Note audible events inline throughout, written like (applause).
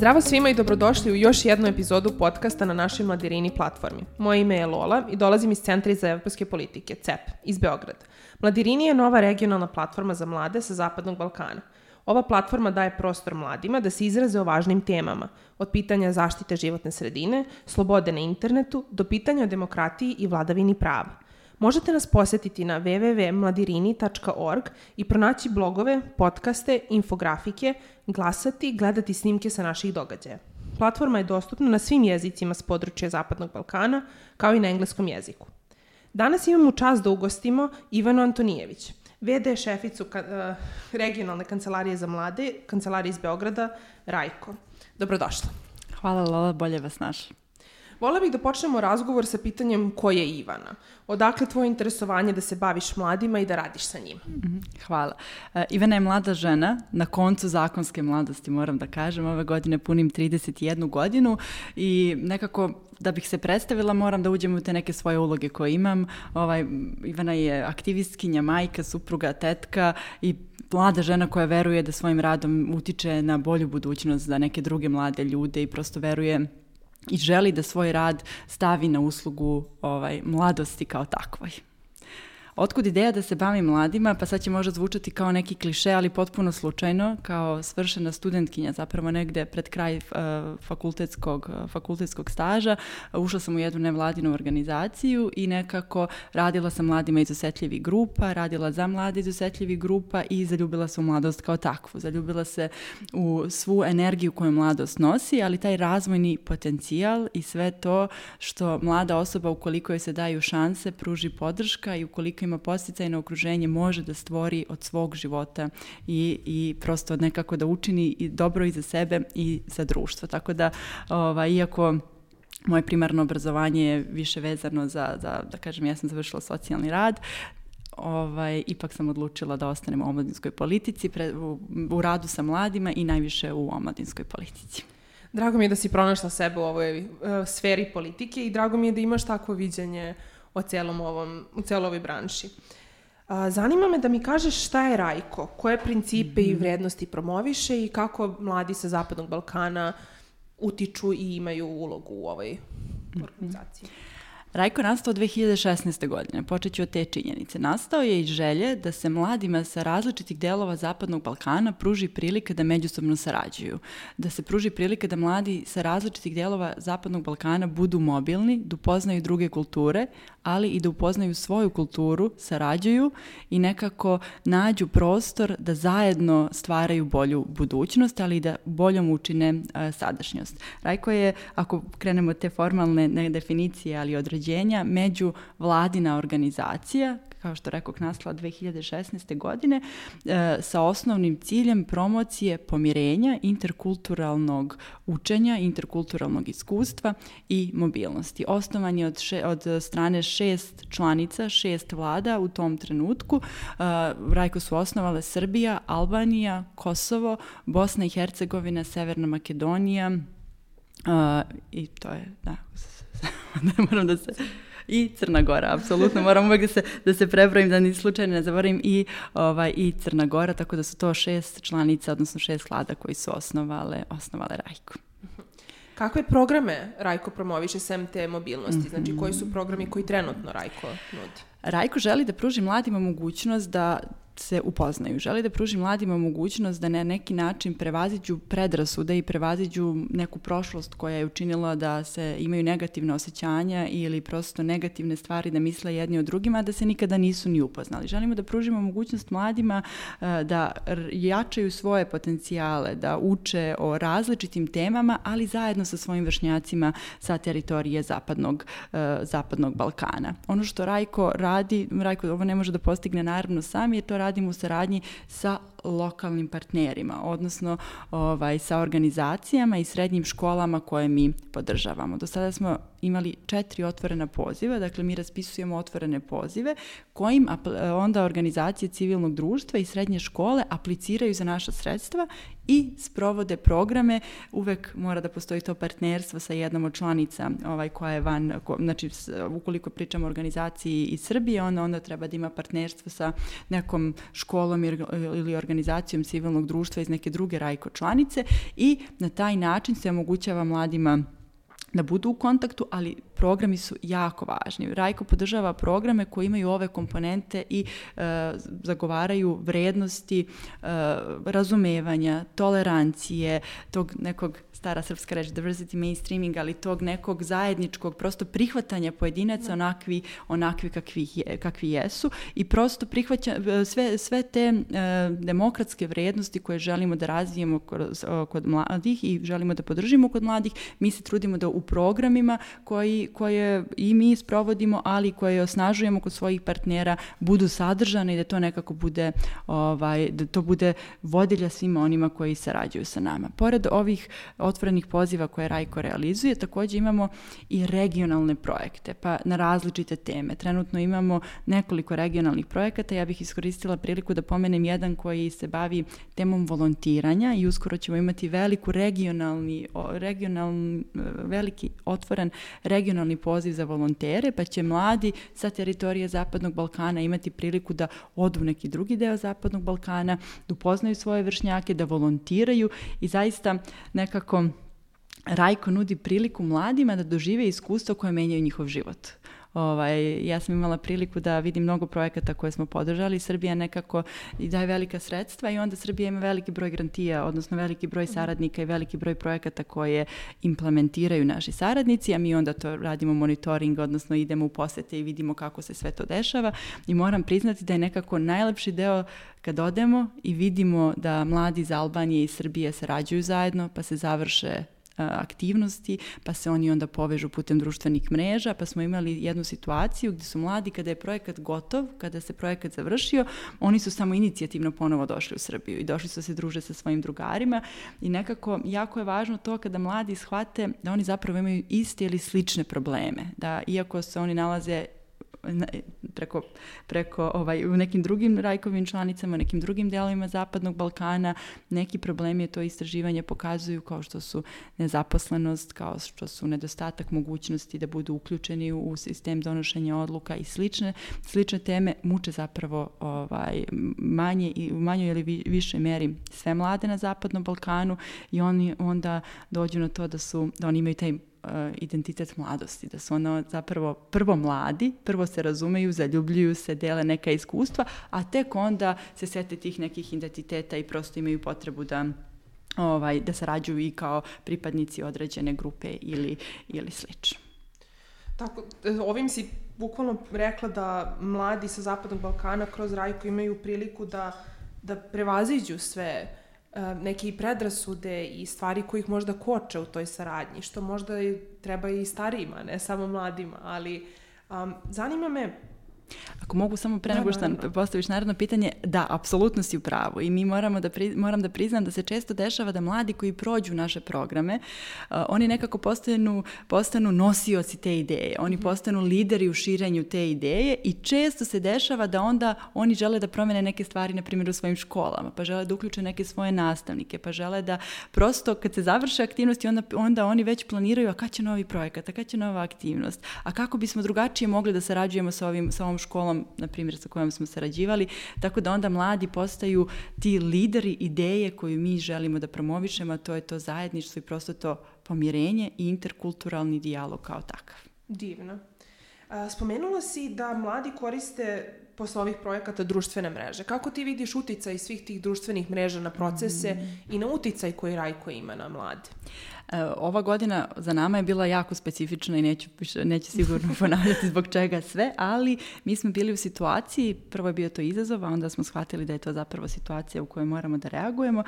Zdravo svima i dobrodošli u još jednu epizodu podcasta na našoj Mladirini platformi. Moje ime je Lola i dolazim iz Centra za evropske politike, CEP, iz Beograda. Mladirini je nova regionalna platforma za mlade sa Zapadnog Balkana. Ova platforma daje prostor mladima da se izraze o važnim temama, od pitanja zaštite životne sredine, slobode na internetu, do pitanja o demokratiji i vladavini prava – Možete nas posetiti na www.mladirini.org i pronaći blogove, podcaste, infografike, glasati, gledati snimke sa naših događaja. Platforma je dostupna na svim jezicima s područja Zapadnog Balkana, kao i na engleskom jeziku. Danas imamo čast da ugostimo Ivanu Antonijević, VD šeficu ka, uh, regionalne kancelarije za mlade, kancelarije iz Beograda, Rajko. Dobrodošla. Hvala Lola, bolje vas našla. Vola bih da počnemo razgovor sa pitanjem ko je Ivana. Odakle tvoje interesovanje da se baviš mladima i da radiš sa njima? Mhm, hvala. Uh, Ivana je mlada žena, na koncu zakonske mladosti moram da kažem. Ove godine punim 31 godinu i nekako da bih se predstavila moram da uđem u te neke svoje uloge koje imam. Ovaj, Ivana je aktivistkinja, majka, supruga, tetka i mlada žena koja veruje da svojim radom utiče na bolju budućnost za neke druge mlade ljude i prosto veruje i želi da svoj rad stavi na uslugu ovaj, mladosti kao takvoj. Otkud ideja da se bavim mladima? Pa sad će možda zvučati kao neki kliše, ali potpuno slučajno, kao svršena studentkinja, zapravo negde pred kraj uh, fakultetskog, uh, fakultetskog staža, ušla sam u jednu nevladinu organizaciju i nekako radila sa mladima iz osetljivih grupa, radila za mlade iz osetljivih grupa i zaljubila se u mladost kao takvu. Zaljubila se u svu energiju koju mladost nosi, ali taj razvojni potencijal i sve to što mlada osoba ukoliko joj se daju šanse, pruži podrška i ukoliko ima posticajno okruženje može da stvori od svog života i, i prosto nekako da učini i dobro i za sebe i za društvo. Tako da, ovaj, iako moje primarno obrazovanje je više vezano za, za da kažem, ja sam završila socijalni rad, ovaj, ipak sam odlučila da ostanem u omladinskoj politici, pre, u, u radu sa mladima i najviše u omladinskoj politici. Drago mi je da si pronašla sebe u ovoj uh, sferi politike i drago mi je da imaš takvo viđenje o celom ovom, u celoj ovoj branši. A, zanima me da mi kažeš šta je Rajko, koje principe mm -hmm. i mhm. vrednosti promoviše i kako mladi sa Zapadnog Balkana utiču i imaju ulogu u ovoj mhm. organizaciji. Mm -hmm. Rajko nastao 2016. godine. Počet ću od te činjenice. Nastao je iz želje da se mladima sa različitih delova Zapadnog Balkana pruži prilika da međusobno sarađuju. Da se pruži prilika da mladi sa različitih delova Zapadnog Balkana budu mobilni, da upoznaju druge kulture, ali i da upoznaju svoju kulturu, sarađuju i nekako nađu prostor da zajedno stvaraju bolju budućnost, ali i da boljom učine sadašnjost. Rajko je, ako krenemo te formalne ne, definicije, ali određenja, među vladina organizacija kao što rekao, nastala 2016. godine e, sa osnovnim ciljem promocije pomirenja, interkulturalnog učenja, interkulturalnog iskustva i mobilnosti. Osnovan je od, še, od strane šest članica, šest vlada u tom trenutku. E, Rajko su osnovale Srbija, Albanija, Kosovo, Bosna i Hercegovina, Severna Makedonija, Uh, I to je, da, (laughs) ne moram da se i Crna Gora, apsolutno. Moram uvek da se, da se prebrojim, da ni slučajno ne zaboravim i, ovaj, i Crna Gora, tako da su to šest članica, odnosno šest vlada koji su osnovale, osnovale Rajku. Kakve programe Rajko promoviše sem te mobilnosti? Znači, koji su programi koji trenutno Rajko nudi? Rajko želi da pruži mladima mogućnost da se upoznaju. Želi da pruži mladima mogućnost da na neki način prevaziđu predrasude i prevaziđu neku prošlost koja je učinila da se imaju negativne osjećanja ili prosto negativne stvari da misle jedni o drugima, da se nikada nisu ni upoznali. Želimo da pružimo mogućnost mladima uh, da jačaju svoje potencijale, da uče o različitim temama, ali zajedno sa svojim vršnjacima sa teritorije zapadnog, uh, zapadnog Balkana. Ono što Rajko radi, Rajko ovo ne može da postigne naravno sam, jer to radi radimo u saradnji sa lokalnim partnerima, odnosno ovaj, sa organizacijama i srednjim školama koje mi podržavamo. Do sada smo imali četiri otvorena poziva, dakle mi raspisujemo otvorene pozive kojim onda organizacije civilnog društva i srednje škole apliciraju za naša sredstva i sprovode programe. Uvek mora da postoji to partnerstvo sa jednom od članica ovaj, koja je van, ko, znači ukoliko pričamo o organizaciji iz Srbije, onda, onda treba da ima partnerstvo sa nekom školom ili organizacijom civilnog društva iz neke druge rajko članice i na taj način se omogućava mladima da budu u kontaktu, ali programi su jako važni. Rajko podržava programe koji imaju ove komponente i e, zagovaraju vrednosti e, razumevanja, tolerancije, tog nekog stara srpska reč diversity mainstreaming, ali tog nekog zajedničkog prosto prihvatanja pojedinaca onakvi, onakvi kakvi, je, kakvi jesu i prosto prihvaća e, sve, sve te e, demokratske vrednosti koje želimo da razvijemo kod, kod mladih i želimo da podržimo kod mladih, mi se trudimo da u programima koji, koje i mi sprovodimo, ali koje osnažujemo kod svojih partnera budu sadržane i da to nekako bude ovaj, da to bude vodilja svima onima koji sarađuju sa nama. Pored ovih otvorenih poziva koje Rajko realizuje, takođe imamo i regionalne projekte, pa na različite teme. Trenutno imamo nekoliko regionalnih projekata, ja bih iskoristila priliku da pomenem jedan koji se bavi temom volontiranja i uskoro ćemo imati veliku regionalni, regionalni veliki otvoren regionalni poziv za volontere, pa će mladi sa teritorije Zapadnog Balkana imati priliku da odu u neki drugi deo Zapadnog Balkana, da upoznaju svoje vršnjake, da volontiraju i zaista nekako Rajko nudi priliku mladima da dožive iskustvo koje menjaju njihov život. Ovaj, ja sam imala priliku da vidim mnogo projekata koje smo podržali. Srbija nekako i daje velika sredstva i onda Srbija ima veliki broj grantija, odnosno veliki broj mhm. saradnika i veliki broj projekata koje implementiraju naši saradnici, a mi onda to radimo monitoring, odnosno idemo u posete i vidimo kako se sve to dešava. I moram priznati da je nekako najlepši deo kad odemo i vidimo da mladi iz Albanije i Srbije sarađuju zajedno, pa se završe aktivnosti, pa se oni onda povežu putem društvenih mreža, pa smo imali jednu situaciju gde su mladi, kada je projekat gotov, kada se projekat završio, oni su samo inicijativno ponovo došli u Srbiju i došli su se druže sa svojim drugarima i nekako jako je važno to kada mladi shvate da oni zapravo imaju iste ili slične probleme, da iako se oni nalaze preko, preko ovaj, u nekim drugim rajkovim članicama, nekim drugim delovima Zapadnog Balkana, neki problemi to istraživanje pokazuju kao što su nezaposlenost, kao što su nedostatak mogućnosti da budu uključeni u sistem donošenja odluka i slične, slične teme muče zapravo ovaj, manje i u manjoj ili više meri sve mlade na Zapadnom Balkanu i oni onda dođu na to da su da oni imaju taj identitet mladosti, da su ono zapravo prvo mladi, prvo se razumeju, zaljubljuju se, dele neka iskustva, a tek onda se sete tih nekih identiteta i prosto imaju potrebu da ovaj, da sarađuju i kao pripadnici određene grupe ili, ili slično. Tako, ovim si bukvalno rekla da mladi sa Zapadnog Balkana kroz Rajku imaju priliku da, da prevaziđu sve neke i predrasude i stvari koji ih možda koče u toj saradnji, što možda treba i starijima, ne samo mladima, ali um, zanima me Ako mogu samo pre nego što postaviš naredno pitanje, da, apsolutno si u pravu i mi moramo da pri, moram da priznam da se često dešava da mladi koji prođu naše programe, uh, oni nekako postanu, postanu nosioci te ideje, oni mhm. postanu lideri u širenju te ideje i često se dešava da onda oni žele da promene neke stvari, na primjer u svojim školama, pa žele da uključe neke svoje nastavnike, pa žele da prosto kad se završe aktivnosti, onda, onda oni već planiraju a kad će novi projekat, a kad će nova aktivnost, a kako bismo drugačije mogli da sarađujemo sa, ovim, sa ovom školom, na primjer, sa kojom smo sarađivali, tako da onda mladi postaju ti lideri ideje koju mi želimo da promovišemo, a to je to zajedništvo i prosto to pomirenje i interkulturalni dijalog kao takav. Divno. Spomenula si da mladi koriste posle ovih projekata društvene mreže. Kako ti vidiš uticaj svih tih društvenih mreža na procese mm. i na uticaj koji Rajko ima na mlade? E, ova godina za nama je bila jako specifična i neću, neću sigurno (laughs) ponavljati zbog čega sve, ali mi smo bili u situaciji, prvo je bio to izazov, a onda smo shvatili da je to zapravo situacija u kojoj moramo da reagujemo.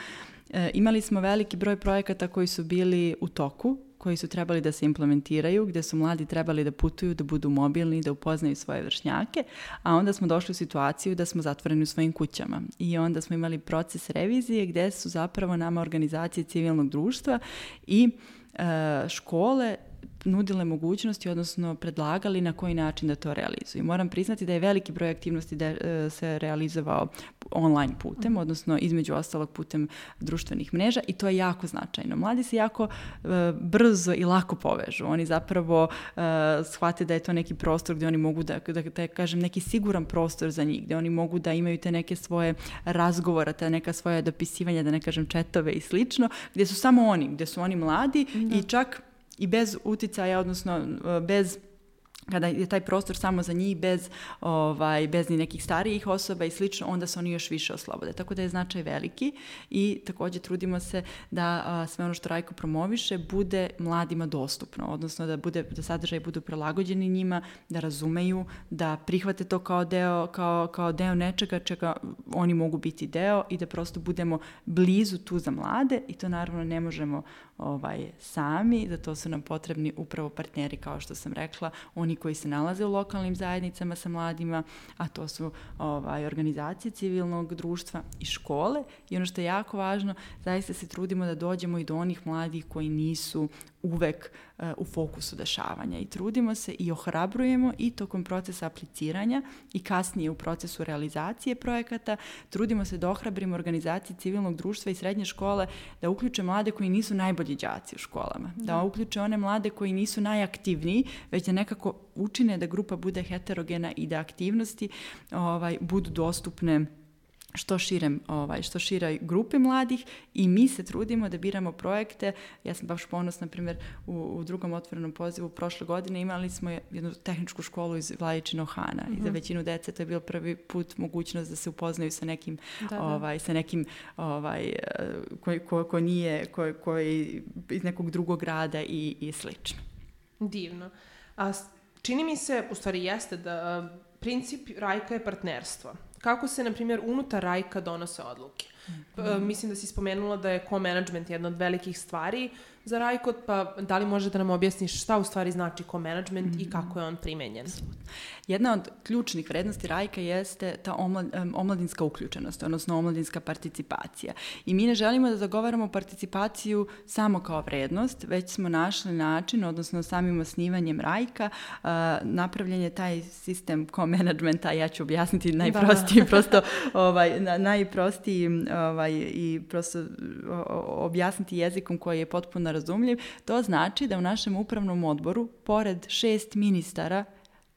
E, imali smo veliki broj projekata koji su bili u toku, koji su trebali da se implementiraju, gde su mladi trebali da putuju, da budu mobilni, da upoznaju svoje vršnjake, a onda smo došli u situaciju da smo zatvoreni u svojim kućama. I onda smo imali proces revizije gde su zapravo nama organizacije civilnog društva i e, škole nudile mogućnosti, odnosno predlagali na koji način da to realizuju. Moram priznati da je veliki broj aktivnosti da se realizovao online putem, odnosno između ostalog putem društvenih mreža i to je jako značajno. Mladi se jako brzo i lako povežu. Oni zapravo shvate da je to neki prostor gdje oni mogu da, da, da kažem, neki siguran prostor za njih, gdje oni mogu da imaju te neke svoje razgovora, te neka svoje dopisivanja, da ne kažem četove i slično, gdje su samo oni, gdje su oni mladi i čak i bez uticaja, odnosno bez kada je taj prostor samo za njih bez, ovaj, bez ni nekih starijih osoba i slično, onda se oni još više oslobode. Tako da je značaj veliki i također trudimo se da sve ono što Rajko promoviše bude mladima dostupno, odnosno da, bude, da sadržaj budu prilagođeni njima, da razumeju, da prihvate to kao deo, kao, kao deo nečega čega oni mogu biti deo i da prosto budemo blizu tu za mlade i to naravno ne možemo ovaj, sami, za to su nam potrebni upravo partneri, kao što sam rekla, oni koji se nalaze u lokalnim zajednicama sa mladima, a to su ovaj, organizacije civilnog društva i škole. I ono što je jako važno, zaista se trudimo da dođemo i do onih mladih koji nisu uvek e, u fokusu dešavanja i trudimo se i ohrabrujemo i tokom procesa apliciranja i kasnije u procesu realizacije projekata, trudimo se da ohrabrimo organizacije civilnog društva i srednje škole da uključe mlade koji nisu najbolji đaci u školama, da, da uključe one mlade koji nisu najaktivniji, već da nekako učine da grupa bude heterogena i da aktivnosti ovaj, budu dostupne što širem, ovaj, što široj grupi mladih i mi se trudimo da biramo projekte. Ja sam baš ponos, na primjer, u, u drugom otvorenom pozivu prošle godine imali smo jednu tehničku školu iz Vladičinog Hana i za mhm. većinu dece to je bio prvi put mogućnost da se upoznaju sa nekim, ovaj, sa nekim ovaj, koji, ko, ko nije, koji, koji iz nekog drugog grada i, i slično. Divno. A čini mi se, u stvari jeste da princip Rajka je partnerstvo kako se, na primjer, unutar Rajka donose odluke. Mm. Mislim da si spomenula da je co-management jedna od velikih stvari za Rajkot, pa da li može da nam objasniš šta u stvari znači co-management mm -hmm. i mhm. kako je on primenjen? Jedna od ključnih vrednosti Rajka jeste ta omlad, omladinska uključenost, odnosno omladinska participacija. I mi ne želimo da zagovaramo participaciju samo kao vrednost, već smo našli način, odnosno samim osnivanjem Rajka, uh, napravljen je taj sistem co-managementa, ja ću objasniti najprostiji, prosto ovaj, na, najprostiji ovaj, i prosto objasniti jezikom koji je potpuno razumljiv, to znači da u našem upravnom odboru, pored šest ministara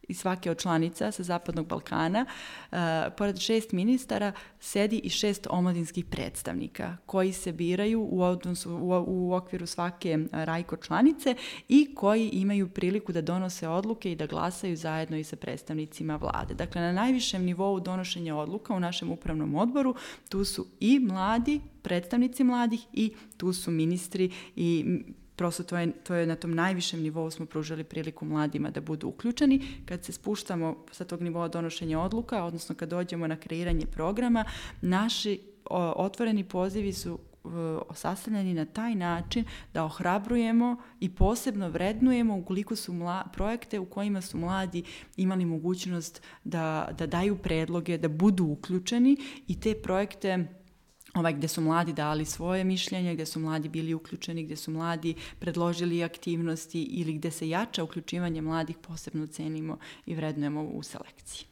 i svake od članica sa Zapadnog Balkana, uh, pored šest ministara sedi i šest omladinskih predstavnika koji se biraju u, odnosu, u, u okviru svake rajko članice i koji imaju priliku da donose odluke i da glasaju zajedno i sa predstavnicima vlade. Dakle, na najvišem nivou donošenja odluka u našem upravnom odboru tu su i mladi, predstavnici mladih i tu su ministri i prosto to je, to je na tom najvišem nivou smo pružali priliku mladima da budu uključeni. Kad se spuštamo sa tog nivoa donošenja odluka, odnosno kad dođemo na kreiranje programa, naši otvoreni pozivi su sastavljeni na taj način da ohrabrujemo i posebno vrednujemo ukoliko su mla, projekte u kojima su mladi imali mogućnost da, da daju predloge, da budu uključeni i te projekte ovaj, gdje su mladi dali svoje mišljenje, gdje su mladi bili uključeni, gdje su mladi predložili aktivnosti ili gdje se jača uključivanje mladih posebno cenimo i vrednujemo u selekciji.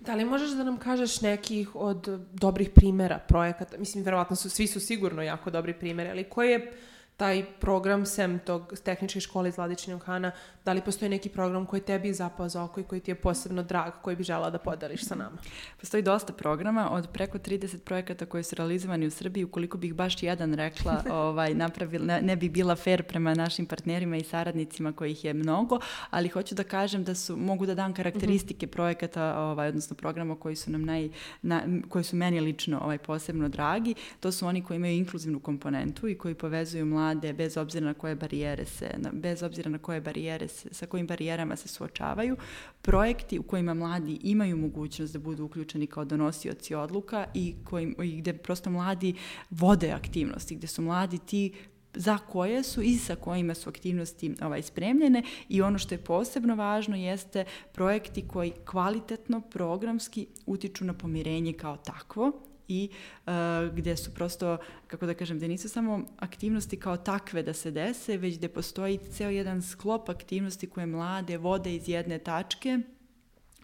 Da li možeš da nam kažeš nekih od dobrih primjera projekata? Mislim, verovatno su, svi su sigurno jako dobri primjeri, ali koji je taj program sem tog tehničke škole iz Vladičnog Hana, da li postoji neki program koji tebi zapao za oko i koji ti je posebno drag, koji bi žela da podeliš sa nama? Postoji dosta programa, od preko 30 projekata koji su realizovani u Srbiji, ukoliko bih baš jedan rekla, (laughs) ovaj, napravila, ne, ne bi bila fair prema našim partnerima i saradnicima kojih je mnogo, ali hoću da kažem da su, mogu da dam karakteristike mm -hmm. projekata, ovaj, odnosno programa koji su nam naj, na, koji su meni lično ovaj, posebno dragi. To su oni koji imaju inkluzivnu komponentu i koji povezuju mlade mlade bez obzira na koje barijere se, bez obzira na koje barijere se, sa kojim barijerama se suočavaju, projekti u kojima mladi imaju mogućnost da budu uključeni kao donosioci odluka i, kojim, i gde prosto mladi vode aktivnosti, gde su mladi ti za koje su i sa kojima su aktivnosti ovaj, spremljene i ono što je posebno važno jeste projekti koji kvalitetno, programski utiču na pomirenje kao takvo i uh, gdje su prosto, kako da kažem, gdje nisu samo aktivnosti kao takve da se dese, već gdje postoji ceo jedan sklop aktivnosti koje mlade vode iz jedne tačke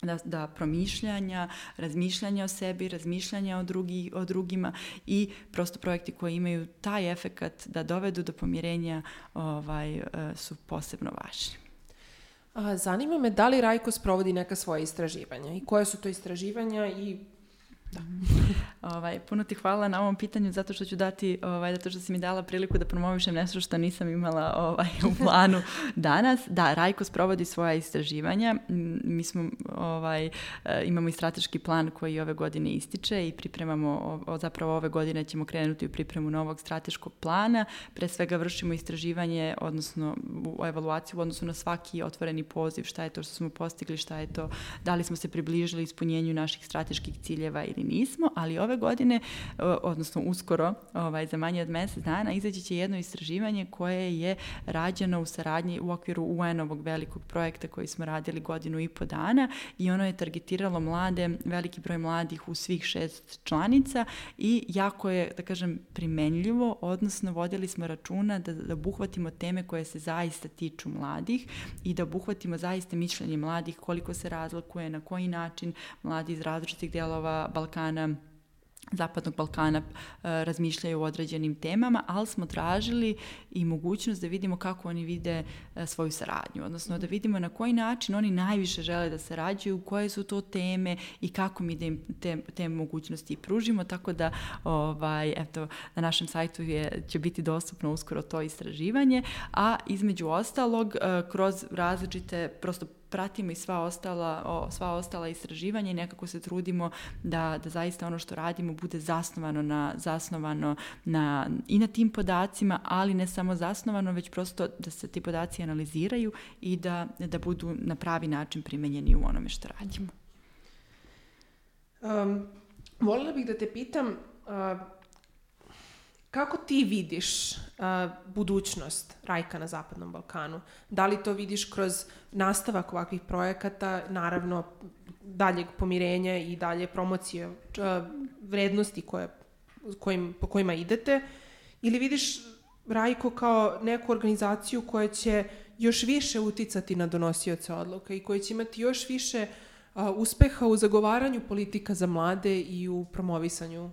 da, da promišljanja, razmišljanja o sebi, razmišljanja o, drugi, o drugima i prosto projekti koji imaju taj efekat da dovedu do pomirenja ovaj, e, su posebno važni. Zanima me da li Rajko sprovodi neka svoja istraživanja i koje su to istraživanja i Da. (laughs) ovaj, puno ti hvala na ovom pitanju zato što ću dati, ovaj, zato što si mi dala priliku da promovišem nešto što nisam imala ovaj, u (laughs) planu danas. Da, Rajko sprovodi svoja istraživanja. Mi smo, ovaj, eh, imamo i strateški plan koji ove godine ističe i pripremamo, o, zapravo ove godine ćemo krenuti u pripremu novog strateškog plana. Pre svega vršimo istraživanje, odnosno u evaluaciju u odnosu na svaki otvoreni poziv, šta je to što smo postigli, šta je to, da li smo se približili ispunjenju naših strateških ciljeva ili nismo, ali ove godine, odnosno uskoro, ovaj, za manje od mesec dana, izaći će jedno istraživanje koje je rađeno u saradnji u okviru UN-ovog velikog projekta koji smo radili godinu i po dana i ono je targetiralo mlade, veliki broj mladih u svih šest članica i jako je, da kažem, primenljivo, odnosno vodili smo računa da, da obuhvatimo teme koje se zaista tiču mladih i da obuhvatimo zaista mišljenje mladih, koliko se razlikuje, na koji način mladi iz različitih delova Balkana Balkana Zapadnog Balkana e, razmišljaju o određenim temama, ali smo tražili i mogućnost da vidimo kako oni vide e, svoju saradnju, odnosno da vidimo na koji način oni najviše žele da sarađuju, koje su to teme i kako mi da im te, te mogućnosti pružimo, tako da ovaj, eto, na našem sajtu je, će biti dostupno uskoro to istraživanje, a između ostalog e, kroz različite prosto pratimo i sva ostala, o, sva ostala istraživanja i nekako se trudimo da, da zaista ono što radimo bude zasnovano na, zasnovano na, i na tim podacima, ali ne samo zasnovano, već prosto da se ti podaci analiziraju i da, da budu na pravi način primenjeni u onome što radimo. Um, volila bih da te pitam uh, Kako ti vidiš uh, budućnost Rajka na Zapadnom Balkanu? Da li to vidiš kroz nastavak ovakvih projekata, naravno daljeg pomirenja i dalje promocije uh, vrednosti koje, kojim, po kojima idete? Ili vidiš Rajko kao neku organizaciju koja će još više uticati na donosioce odluka i koja će imati još više uh, uspeha u zagovaranju politika za mlade i u promovisanju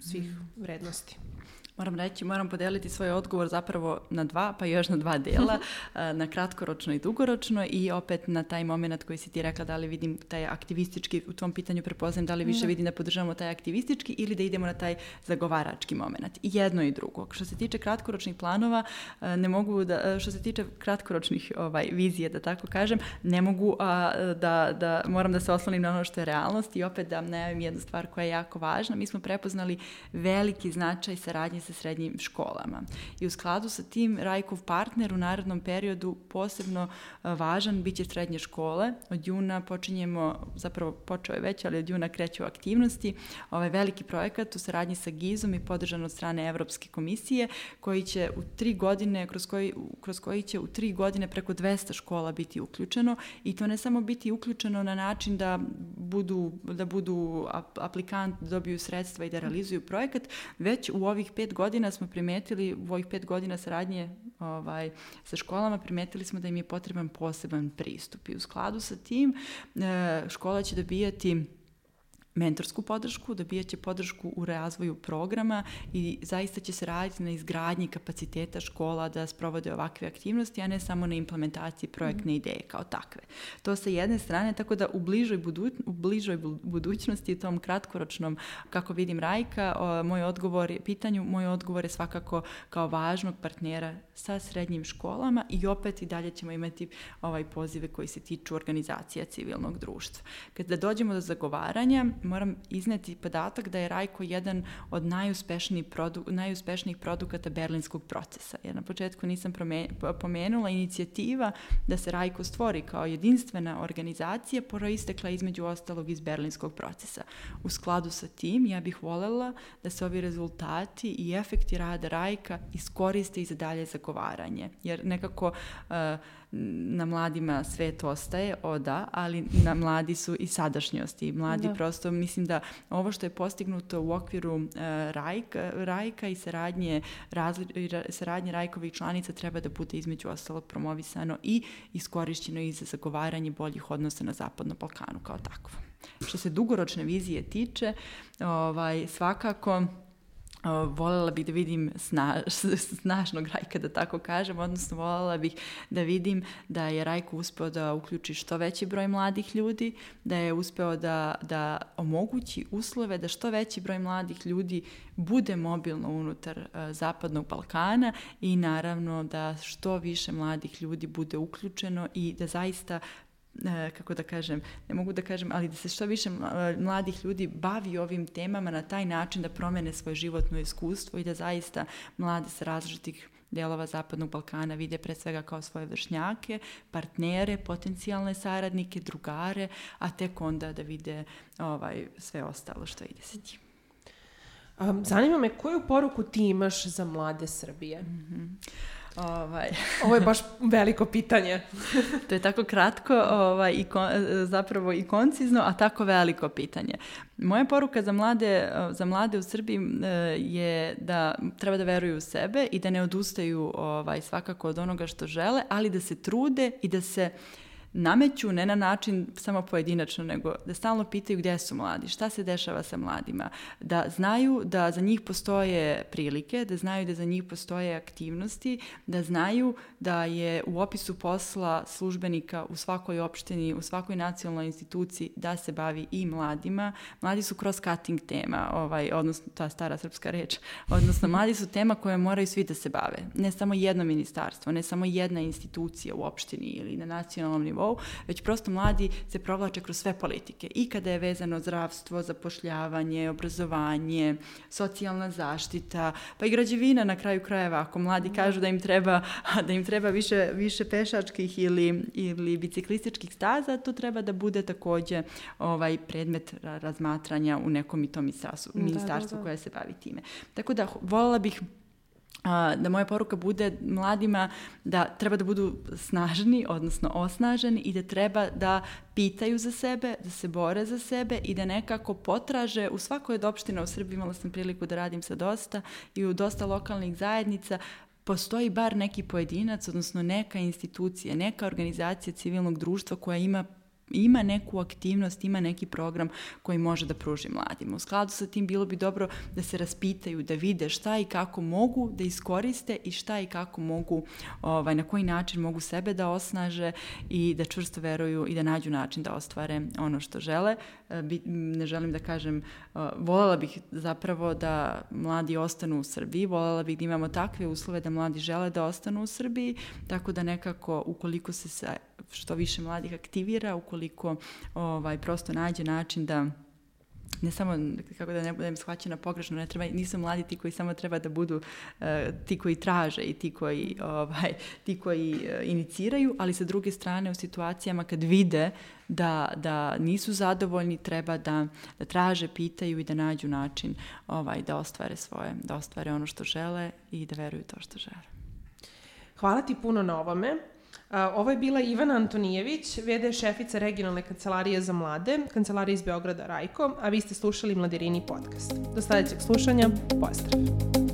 svih vrednosti? Moram reći, moram podeliti svoj odgovor zapravo na dva, pa još na dva dela, (laughs) na kratkoročno i dugoročno i opet na taj moment koji si ti rekla da li vidim taj aktivistički, u tvom pitanju prepoznajem da li više da. vidim da podržavamo taj aktivistički ili da idemo na taj zagovarački moment. I jedno i drugo. Što se tiče kratkoročnih planova, ne mogu da, što se tiče kratkoročnih ovaj, vizije, da tako kažem, ne mogu a, da, da, moram da se oslonim na ono što je realnost i opet da najavim jednu stvar koja je jako važna. Mi smo prepoznali veliki značaj saradnje sa srednjim školama. I u skladu sa tim Rajkov partner u narodnom periodu posebno važan biće srednje škole. Od juna počinjemo, zapravo počeo je već, ali od juna kreću aktivnosti. Ovaj veliki projekat u saradnji sa GIZ-om i podržan od strane Evropske komisije koji će u tri godine, kroz koji, kroz koji će u tri godine preko 200 škola biti uključeno i to ne samo biti uključeno na način da budu, da budu aplikant, da dobiju sredstva i da realizuju projekat, već u ovih pet godina smo primetili, u ovih pet godina saradnje ovaj, sa školama, primetili smo da im je potreban poseban pristup. I u skladu sa tim e, škola će dobijati mentorsku podršku, dobijaće podršku u razvoju programa i zaista će se raditi na izgradnji kapaciteta škola da sprovode ovakve aktivnosti, a ne samo na implementaciji projektne mm. ideje kao takve. To sa jedne strane, tako da u bližoj, budu, u bližoj budućnosti, tom kratkoročnom, kako vidim Rajka, o, moj odgovor je, pitanju, moj odgovor je svakako kao važnog partnera sa srednjim školama i opet i dalje ćemo imati ovaj pozive koji se tiču organizacija civilnog društva. Kada dođemo do zagovaranja, moram izneti podatak da je Rajko jedan od najuspešnijih, produ, najuspešnijih produkata berlinskog procesa. Jer na početku nisam pomenula inicijativa da se Rajko stvori kao jedinstvena organizacija proistekla između ostalog iz berlinskog procesa. U skladu sa tim ja bih volela da se ovi rezultati i efekti rada Rajka iskoriste i za dalje zagovaranje. Jer nekako uh, na mladima svet ostaje, o da, ali na mladi su i sadašnjosti. Mladi da. prosto mislim da ovo što je postignuto u okviru uh, Rajka, Rajka i saradnje, razli, saradnje Rajkovih članica treba da bude između ostalog promovisano i iskorišćeno i za zagovaranje boljih odnosa na Zapadnom Balkanu kao takvo. Što se dugoročne vizije tiče, ovaj, svakako voljela bih da vidim sna, snažnog Rajka, da tako kažem, odnosno voljela bih da vidim da je Rajko uspeo da uključi što veći broj mladih ljudi, da je uspeo da, da omogući uslove da što veći broj mladih ljudi bude mobilno unutar Zapadnog Balkana i naravno da što više mladih ljudi bude uključeno i da zaista kako da kažem, ne mogu da kažem, ali da se što više mladih ljudi bavi ovim temama na taj način da promene svoje životno iskustvo i da zaista mlade sa različitih delova Zapadnog Balkana vide pre svega kao svoje vršnjake, partnere, potencijalne saradnike, drugare, a tek onda da vide ovaj, sve ostalo što ide sa njim. Um, zanima me koju poruku ti imaš za mlade Srbije? Mm -hmm. Ovaj. (laughs) Ovo je baš veliko pitanje. (laughs) to je tako kratko ovaj, i kon, zapravo i koncizno, a tako veliko pitanje. Moja poruka za mlade, za mlade u Srbiji eh, je da treba da veruju u sebe i da ne odustaju ovaj, svakako od onoga što žele, ali da se trude i da se uh, nameću ne na način samo pojedinačno, nego da stalno pitaju gdje su mladi, šta se dešava sa mladima, da znaju da za njih postoje prilike, da znaju da za njih postoje aktivnosti, da znaju da je u opisu posla službenika u svakoj opštini, u svakoj nacionalnoj instituciji da se bavi i mladima. Mladi su cross-cutting tema, ovaj, odnosno ta stara srpska reč, odnosno mladi su tema koje moraju svi da se bave. Ne samo jedno ministarstvo, ne samo jedna institucija u opštini ili na nacionalnom nivou, nivou, već prosto mladi se provlače kroz sve politike. I kada je vezano zdravstvo, zapošljavanje, obrazovanje, socijalna zaštita, pa i građevina na kraju krajeva. Ako mladi mhm. kažu da im treba, (laughs) da im treba više, više pešačkih ili, ili biciklističkih staza, to treba da bude takođe ovaj predmet razmatranja u nekom i tom ministarstvu, ministarstvu da, da, da. koje se bavi time. Tako da, volila bih da moja poruka bude mladima da treba da budu snažni, odnosno osnaženi i da treba da pitaju za sebe, da se bore za sebe i da nekako potraže u svakoj od opština u Srbiji, imala sam priliku da radim sa dosta i u dosta lokalnih zajednica, postoji bar neki pojedinac, odnosno neka institucija, neka organizacija civilnog društva koja ima ima neku aktivnost, ima neki program koji može da pruži mladima. U skladu sa tim bilo bi dobro da se raspitaju, da vide šta i kako mogu da iskoriste i šta i kako mogu, ovaj, na koji način mogu sebe da osnaže i da čvrsto veruju i da nađu način da ostvare ono što žele. E, ne želim da kažem, e, volela bih zapravo da mladi ostanu u Srbiji, volela bih da imamo takve uslove da mladi žele da ostanu u Srbiji, tako da nekako ukoliko se što više mladih aktivira, ukoliko ovaj, prosto nađe način da ne samo, kako da ne budem shvaćena pogrešno, ne treba, nisu mladi ti koji samo treba da budu uh, ti koji traže i ti koji, ovaj, ti koji uh, iniciraju, ali sa druge strane u situacijama kad vide da, da nisu zadovoljni, treba da, da traže, pitaju i da nađu način ovaj, da ostvare svoje, da ostvare ono što žele i da veruju to što žele. Hvala ti puno na ovome. Ovo je bila Ivana Antonijević, VD šefica regionalne kancelarije za mlade, kancelarije iz Beograda Rajko, a vi ste slušali Mladirini podcast. Do sledećeg slušanja, pozdrav!